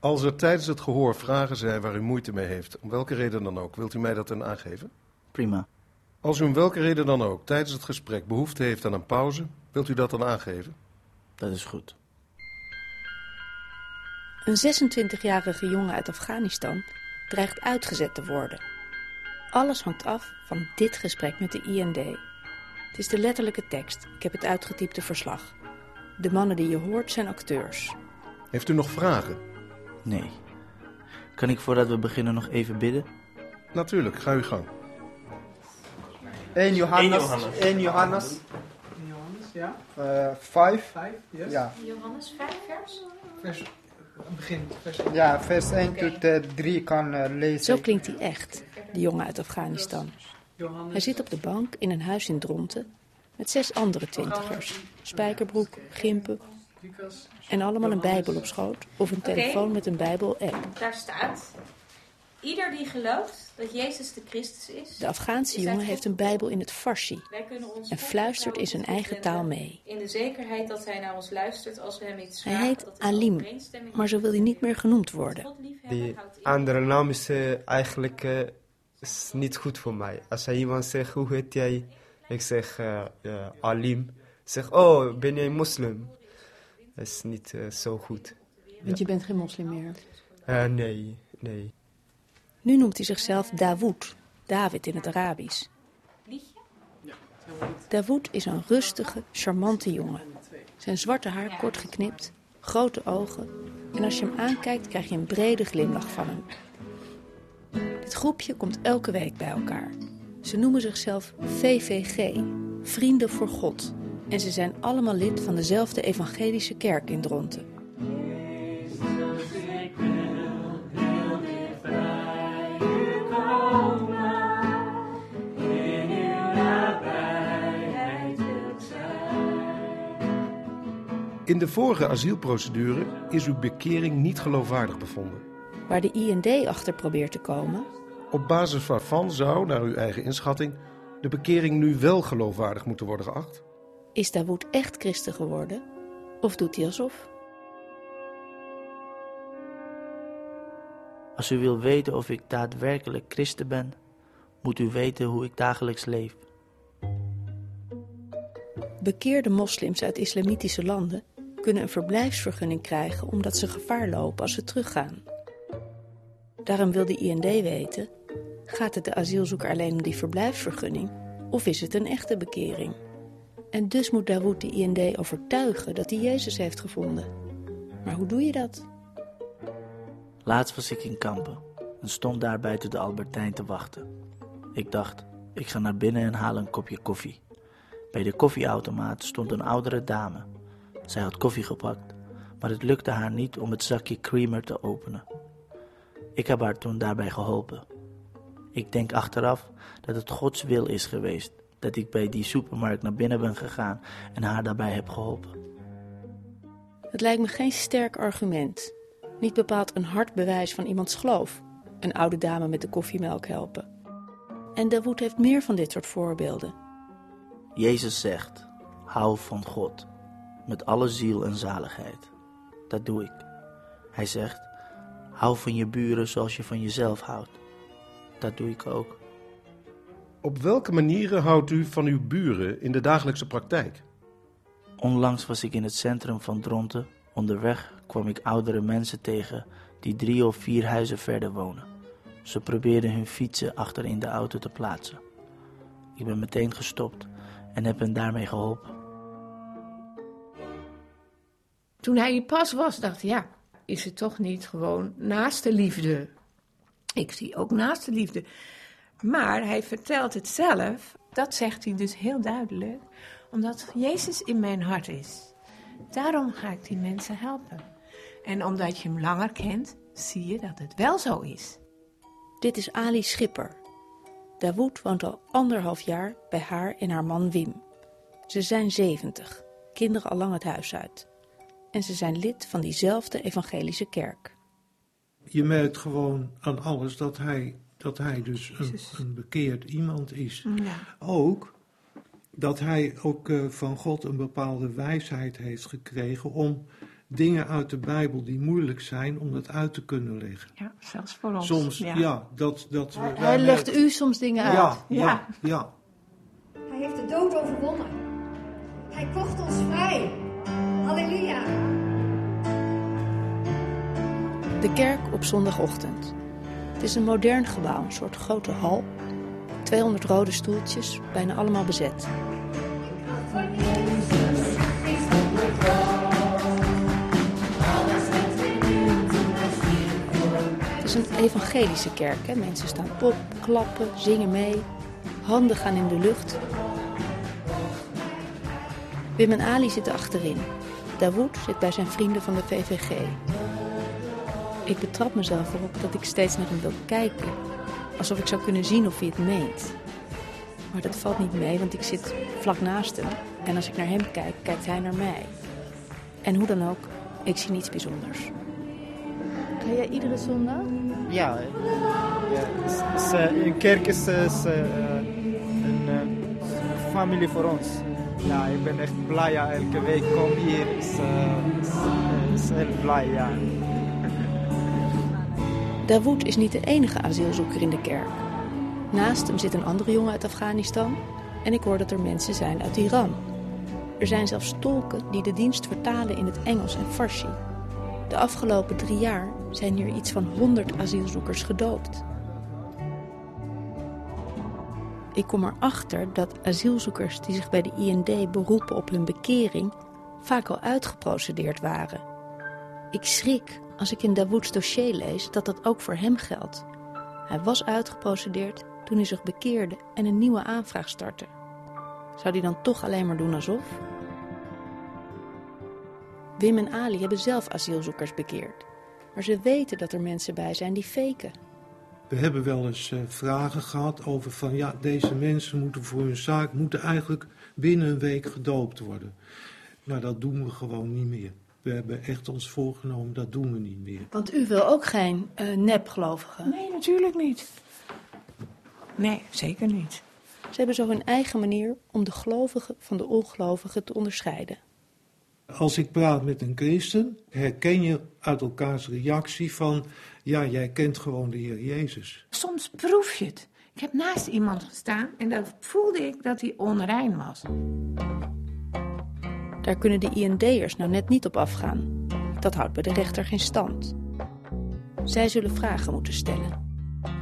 Als er tijdens het gehoor vragen zijn waar u moeite mee heeft, om welke reden dan ook, wilt u mij dat dan aangeven? Prima. Als u om welke reden dan ook tijdens het gesprek behoefte heeft aan een pauze, wilt u dat dan aangeven? Dat is goed. Een 26-jarige jongen uit Afghanistan dreigt uitgezet te worden. Alles hangt af van dit gesprek met de IND. Het is de letterlijke tekst. Ik heb het uitgetypte verslag. De mannen die je hoort zijn acteurs. Heeft u nog vragen? Nee. Kan ik voordat we beginnen nog even bidden? Natuurlijk, ga uw gang. 1 Johannes. Johannes. 1 Johannes. Johannes, ja. eh, 5. 5, yes. Ja. Johannes 5 vers? Vers, begin, vers ja, vers 1 tot eh, 3 kan eh, lezen. Zo klinkt hij echt, de jongen uit Afghanistan. Johannes. Hij zit op de bank in een huis in Dronten met zes andere twintigers. Spijkerbroek, gimpen. En allemaal een bijbel op schoot of een telefoon met een bijbel-app. Daar staat: Ieder die gelooft dat Jezus de Christus is. De Afghaanse jongen heeft een bijbel in het Farsi Wij kunnen ons en fluistert in zijn eigen taal mee. In de zekerheid dat hij naar ons luistert als we hem iets Hij vragen. heet dat in Alim, maar zo wil hij niet meer genoemd worden. Die andere naam is eh, eigenlijk eh, is niet goed voor mij. Als hij iemand zegt, hoe heet jij? Ik zeg eh, eh, Alim. Zeg, oh, ben jij moslim? Dat is niet eh, zo goed. Want je bent geen moslim meer. Eh, nee, nee. Nu noemt hij zichzelf Dawood, David in het Arabisch. Dawood is een rustige, charmante jongen. Zijn zwarte haar kort geknipt, grote ogen en als je hem aankijkt krijg je een brede glimlach van hem. Dit groepje komt elke week bij elkaar. Ze noemen zichzelf VVG, Vrienden voor God. En ze zijn allemaal lid van dezelfde evangelische kerk in Dronten. In de vorige asielprocedure is uw bekering niet geloofwaardig bevonden. Waar de IND achter probeert te komen, Op basis waarvan zou, naar uw eigen inschatting, de bekering nu wel geloofwaardig moeten worden geacht? Is Dawood echt christen geworden? Of doet hij alsof? Als u wil weten of ik daadwerkelijk christen ben, moet u weten hoe ik dagelijks leef. Bekeerde moslims uit islamitische landen kunnen een verblijfsvergunning krijgen omdat ze gevaar lopen als ze teruggaan. Daarom wil de IND weten: gaat het de asielzoeker alleen om die verblijfsvergunning of is het een echte bekering? En dus moet Dawood de IND overtuigen dat hij Jezus heeft gevonden. Maar hoe doe je dat? Laatst was ik in Kampen en stond daar buiten de Albertijn te wachten. Ik dacht, ik ga naar binnen en haal een kopje koffie. Bij de koffieautomaat stond een oudere dame. Zij had koffie gepakt, maar het lukte haar niet om het zakje creamer te openen. Ik heb haar toen daarbij geholpen. Ik denk achteraf dat het Gods wil is geweest dat ik bij die supermarkt naar binnen ben gegaan en haar daarbij heb geholpen. Het lijkt me geen sterk argument. Niet bepaald een hard bewijs van iemands geloof. Een oude dame met de koffiemelk helpen. En Dawood heeft meer van dit soort voorbeelden. Jezus zegt: hou van God met alle ziel en zaligheid. Dat doe ik. Hij zegt: hou van je buren zoals je van jezelf houdt. Dat doe ik ook. Op welke manieren houdt u van uw buren in de dagelijkse praktijk? Onlangs was ik in het centrum van Dronten. Onderweg kwam ik oudere mensen tegen die drie of vier huizen verder wonen. Ze probeerden hun fietsen achter in de auto te plaatsen. Ik ben meteen gestopt en heb hen daarmee geholpen. Toen hij hier pas was, dacht ik, ja, is het toch niet gewoon naaste liefde? Ik zie ook naaste liefde. Maar hij vertelt het zelf, dat zegt hij dus heel duidelijk, omdat Jezus in mijn hart is. Daarom ga ik die mensen helpen. En omdat je hem langer kent, zie je dat het wel zo is. Dit is Ali Schipper. Dawood woont al anderhalf jaar bij haar en haar man Wim. Ze zijn 70, kinderen al lang het huis uit. En ze zijn lid van diezelfde evangelische kerk. Je merkt gewoon aan alles dat hij, dat hij dus een, een bekeerd iemand is. Ook dat hij ook eh, van God een bepaalde wijsheid heeft gekregen om dingen uit de Bijbel die moeilijk zijn om dat uit te kunnen leggen. Ja, zelfs voor ons. Soms, ja, dat, dat Hij wij legt u soms dingen uit. Ja, ja. Hij heeft de dood overwonnen. Hij kocht ons vrij. Halleluja. De kerk op zondagochtend. Het is een modern gebouw, een soort grote hal. 200 rode stoeltjes, bijna allemaal bezet. Het is een evangelische kerk. Hè? Mensen staan op, klappen, zingen mee. Handen gaan in de lucht. Wim en Ali zitten achterin. Dawood zit bij zijn vrienden van de VVG. Ik betrap mezelf erop dat ik steeds naar hem wil kijken. Alsof ik zou kunnen zien of hij het meent. Maar dat valt niet mee, want ik zit vlak naast hem. En als ik naar hem kijk, kijkt hij naar mij. En hoe dan ook, ik zie niets bijzonders. Ga jij iedere zondag? Ja, is, eh, een kerk is, is eh, een eh, familie voor ons. Ja, ik ben echt blij. Ja, elke week kom hier. Is, eh, is, eh, is heel blij, ja. Dawood is niet de enige asielzoeker in de kerk. Naast hem zit een andere jongen uit Afghanistan en ik hoor dat er mensen zijn uit Iran. Er zijn zelfs tolken die de dienst vertalen in het Engels en Farsi. De afgelopen drie jaar zijn hier iets van 100 asielzoekers gedoopt. Ik kom erachter dat asielzoekers die zich bij de IND beroepen op hun bekering vaak al uitgeprocedeerd waren. Ik schrik als ik in Dawood's dossier lees dat dat ook voor hem geldt. Hij was uitgeprocedeerd toen hij zich bekeerde en een nieuwe aanvraag startte. Zou hij dan toch alleen maar doen alsof? Wim en Ali hebben zelf asielzoekers bekeerd. Maar ze weten dat er mensen bij zijn die faken. We hebben wel eens eh, vragen gehad over van ja, deze mensen moeten voor hun zaak moeten eigenlijk binnen een week gedoopt worden. Maar dat doen we gewoon niet meer. We hebben echt ons voorgenomen, dat doen we niet meer. Want u wil ook geen eh nepgelovigen. Nee, natuurlijk niet. Nee, zeker niet. Ze hebben zo hun eigen manier om de gelovigen van de ongelovigen te onderscheiden. Als ik praat met een christen, herken je uit elkaars reactie van ja, jij kent gewoon de Heer Jezus. Soms proef je het. Ik heb naast iemand gestaan en dan voelde ik dat hij onrein was. Daar kunnen de IND'ers nou net niet op afgaan. Dat houdt bij de rechter geen stand. Zij zullen vragen moeten stellen.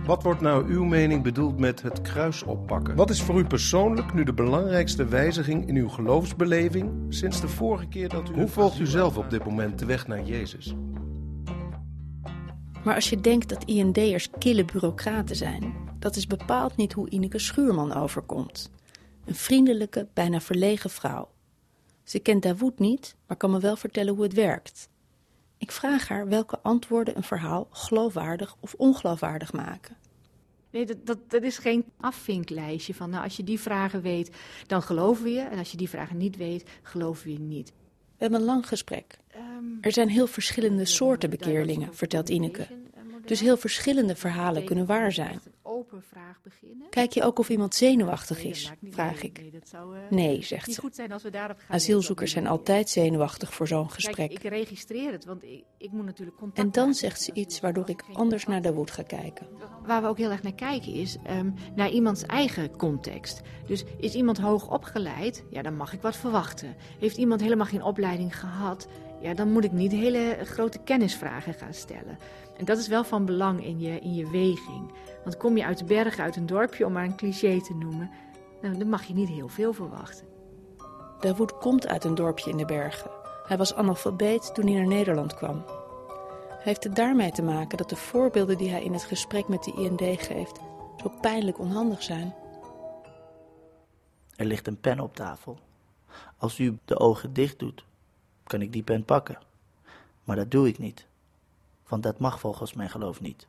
Wat wordt nou uw mening bedoeld met het kruis oppakken? Wat is voor u persoonlijk nu de belangrijkste wijziging in uw geloofsbeleving sinds de vorige keer dat u... Hoe volgt u zelf op dit moment de weg naar Jezus? Maar als je denkt dat IND'ers kille bureaucraten zijn, dat is bepaald niet hoe Ineke Schuurman overkomt. Een vriendelijke, bijna verlegen vrouw. Ze kent Dawood niet, maar kan me wel vertellen hoe het werkt. Ik vraag haar welke antwoorden een verhaal geloofwaardig of ongeloofwaardig maken. Nee, dat, dat, dat is geen afvinklijstje van, nou, als je die vragen weet, dan geloven we je. En als je die vragen niet weet, geloven we je niet. We hebben een lang gesprek. Er zijn heel verschillende soorten bekeerlingen, vertelt Ineke. Dus heel verschillende verhalen kunnen waar zijn. Open vraag beginnen. Kijk je ook of iemand zenuwachtig is, vraag ik. Nee, zegt niet ze. goed zijn als we daarop gaan. Asielzoekers zijn altijd zenuwachtig voor zo'n gesprek. ik registreer het, want ik, ik moet natuurlijk contact En dan zegt ze de iets waardoor ik anders naar Dawood ga kijken. Waar we ook heel erg naar kijken is ehm, naar iemands eigen context. Dus is iemand hoog opgeleid, ja, dan mag ik wat verwachten. Heeft iemand helemaal geen opleiding gehad, ja, dan moet ik niet hele grote kennisvragen gaan stellen. En dat is wel van belang in je, in je weging. Want kom je uit de bergen, uit een dorpje, om maar een cliché te noemen, nou, dan mag je niet heel veel verwachten. Dawood komt uit een dorpje in de bergen. Hij was analfabeet toen hij naar Nederland kwam. Hij heeft het daarmee te maken dat de voorbeelden die hij in het gesprek met de IND geeft zo pijnlijk onhandig zijn. Er ligt een pen op tafel. Als u de ogen dicht doet, kan ik die pen pakken. Maar dat doe ik niet. Want dat mag volgens mijn geloof niet.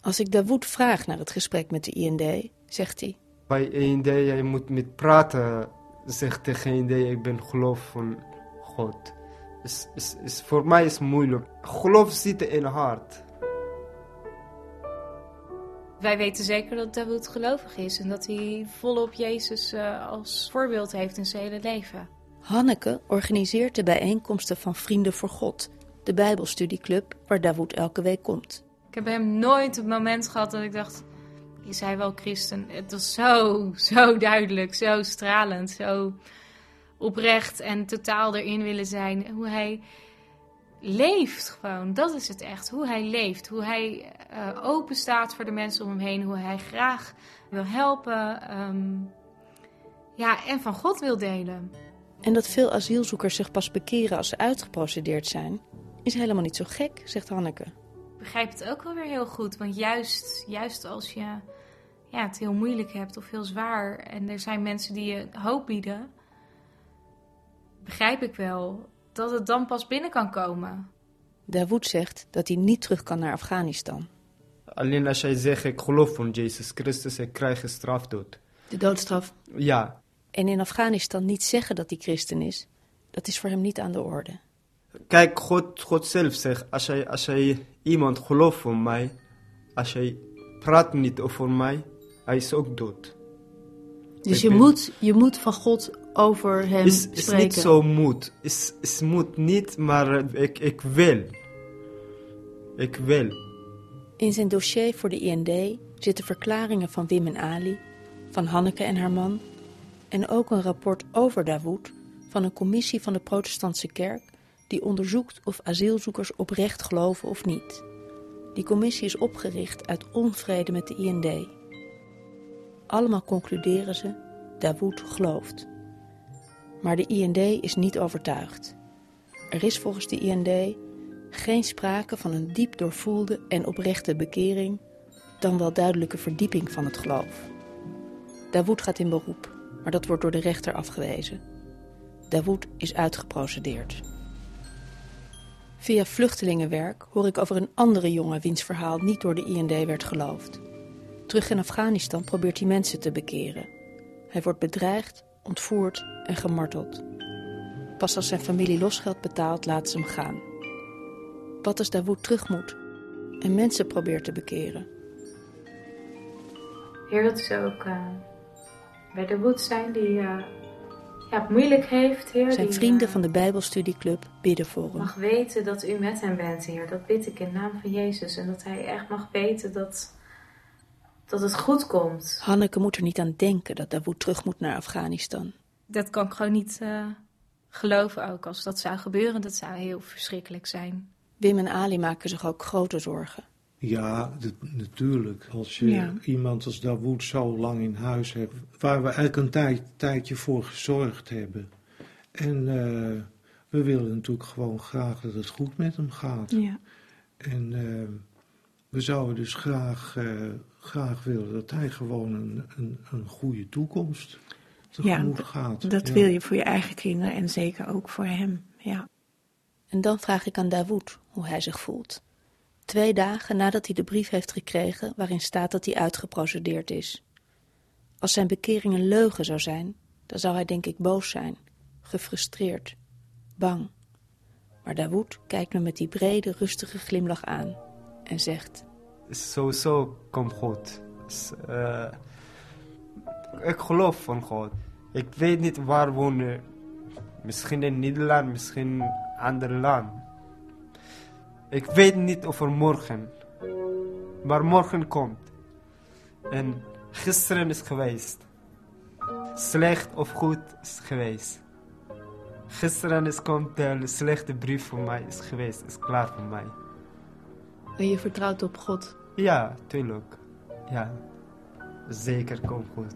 Als ik Dawood vraag naar het gesprek met de IND, zegt hij: Bij END, je moet met praten. Zeg tegen END, ik ben geloof van God. Is, is, is, voor mij is het moeilijk. Geloof zit in het hart. Wij weten zeker dat Dawood gelovig is en dat hij volop Jezus eh, als voorbeeld heeft in zijn hele leven. Hanneke organiseert de bijeenkomsten van Vrienden voor God, de Bijbelstudieclub waar Dawood elke week komt. Ik heb hem nooit het moment gehad dat ik dacht, is hij wel christen? Het was zo, zo duidelijk, zo stralend, zo oprecht en totaal erin willen zijn. Hoe hij leeft gewoon, dat is het echt. Hoe hij leeft, hoe hij uh, open staat voor de mensen om hem heen, hoe hij graag wil helpen ehm, ja, en van God wil delen. En dat veel asielzoekers zich pas bekeren als ze uitgeprocedeerd zijn, is helemaal niet zo gek, zegt Hanneke. Ik begrijp het ook wel weer heel goed, want juist, juist als je ja, het heel moeilijk hebt of heel zwaar en er zijn mensen die je hoop bieden, begrijp ik wel dat het dan pas binnen kan komen. Dawood zegt dat hij niet terug kan naar Afghanistan. Alleen als jij zegt, ik geloof van Jezus Christus, ik krijg een strafdood. De doodstraf? Ja. En in Afghanistan niet zeggen dat hij christen is, dat is voor hem niet aan de orde. Kijk, God, God zelf zegt, als jij, als jij iemand gelooft van mij, als jij praat niet over mij, hij is ook dood. Dus je, moet, je moet van God over hem is, spreken? is niet zo moet. Is, is moet niet, maar ik, ik wil. Ik wil. In zijn dossier voor de IND zitten verklaringen van Wim en Ali, van Hanneke en haar man... en ook een rapport over Dawood van een commissie van de protestantse kerk... die onderzoekt of asielzoekers oprecht geloven of niet. Die commissie is opgericht uit onvrede met de IND... Allemaal concluderen ze, Dawood gelooft. Maar de IND is niet overtuigd. Er is volgens de IND geen sprake van een diep doorvoelde en oprechte bekering, dan wel duidelijke verdieping van het geloof. Dawood gaat in beroep, maar dat wordt door de rechter afgewezen. Dawood is uitgeprocedeerd. Via vluchtelingenwerk hoor ik over een andere jongen wiens verhaal niet door de IND werd geloofd. Terug in Afghanistan probeert hij mensen te bekeren. Hij wordt bedreigd, ontvoerd en gemarteld. Pas als zijn familie losgeld betaalt, laten ze hem gaan. Wat als Dawood terug moet en mensen probeert te bekeren? Heer, dat ze ook uh, bij Dawood zijn die uh, ja, het moeilijk heeft, Heer. Zijn die, vrienden uh, van de Bijbelstudieclub bidden voor hem. mag weten dat u met hem bent, Heer. Dat bid ik in naam van Jezus. En dat hij echt mag weten dat dat het goed komt. Hanneke moet er niet aan denken dat Dawood terug moet naar Afghanistan. Dat kan ik gewoon niet uh, geloven ook. Als dat zou gebeuren, dat zou heel verschrikkelijk zijn. Wim en Ali maken zich ook grote zorgen. Ja, natuurlijk. Als je Ja. iemand als Dawood zo lang in huis hebt, waar we eigenlijk een tijd, tijdje voor gezorgd hebben. En eh, we willen natuurlijk gewoon graag dat het goed met hem gaat. Ja. En eh, we zouden dus graag, eh, graag willen dat hij gewoon een, een, een goede toekomst tegemoet gaat. Dat Ja. wil je voor je eigen kinderen en zeker ook voor hem. Ja. En dan vraag ik aan Dawood hoe hij zich voelt. Twee dagen nadat hij de brief heeft gekregen waarin staat dat hij uitgeprocedeerd is. Als zijn bekering een leugen zou zijn, dan zou hij denk ik boos zijn, gefrustreerd, bang. Maar Dawood kijkt me met die brede, rustige glimlach aan en zegt... Sowieso komt goed. Is, eh, ik geloof van God. Ik weet niet waar wonen. Misschien in Nederland, misschien in ander land. Ik weet niet over morgen. Maar morgen komt. En gisteren is geweest. Slecht of goed is geweest. Gisteren is komt de slechte brief voor mij is geweest. Is klaar voor mij. En je vertrouwt op God. Ja, tuurlijk. Ja. Zeker komt goed.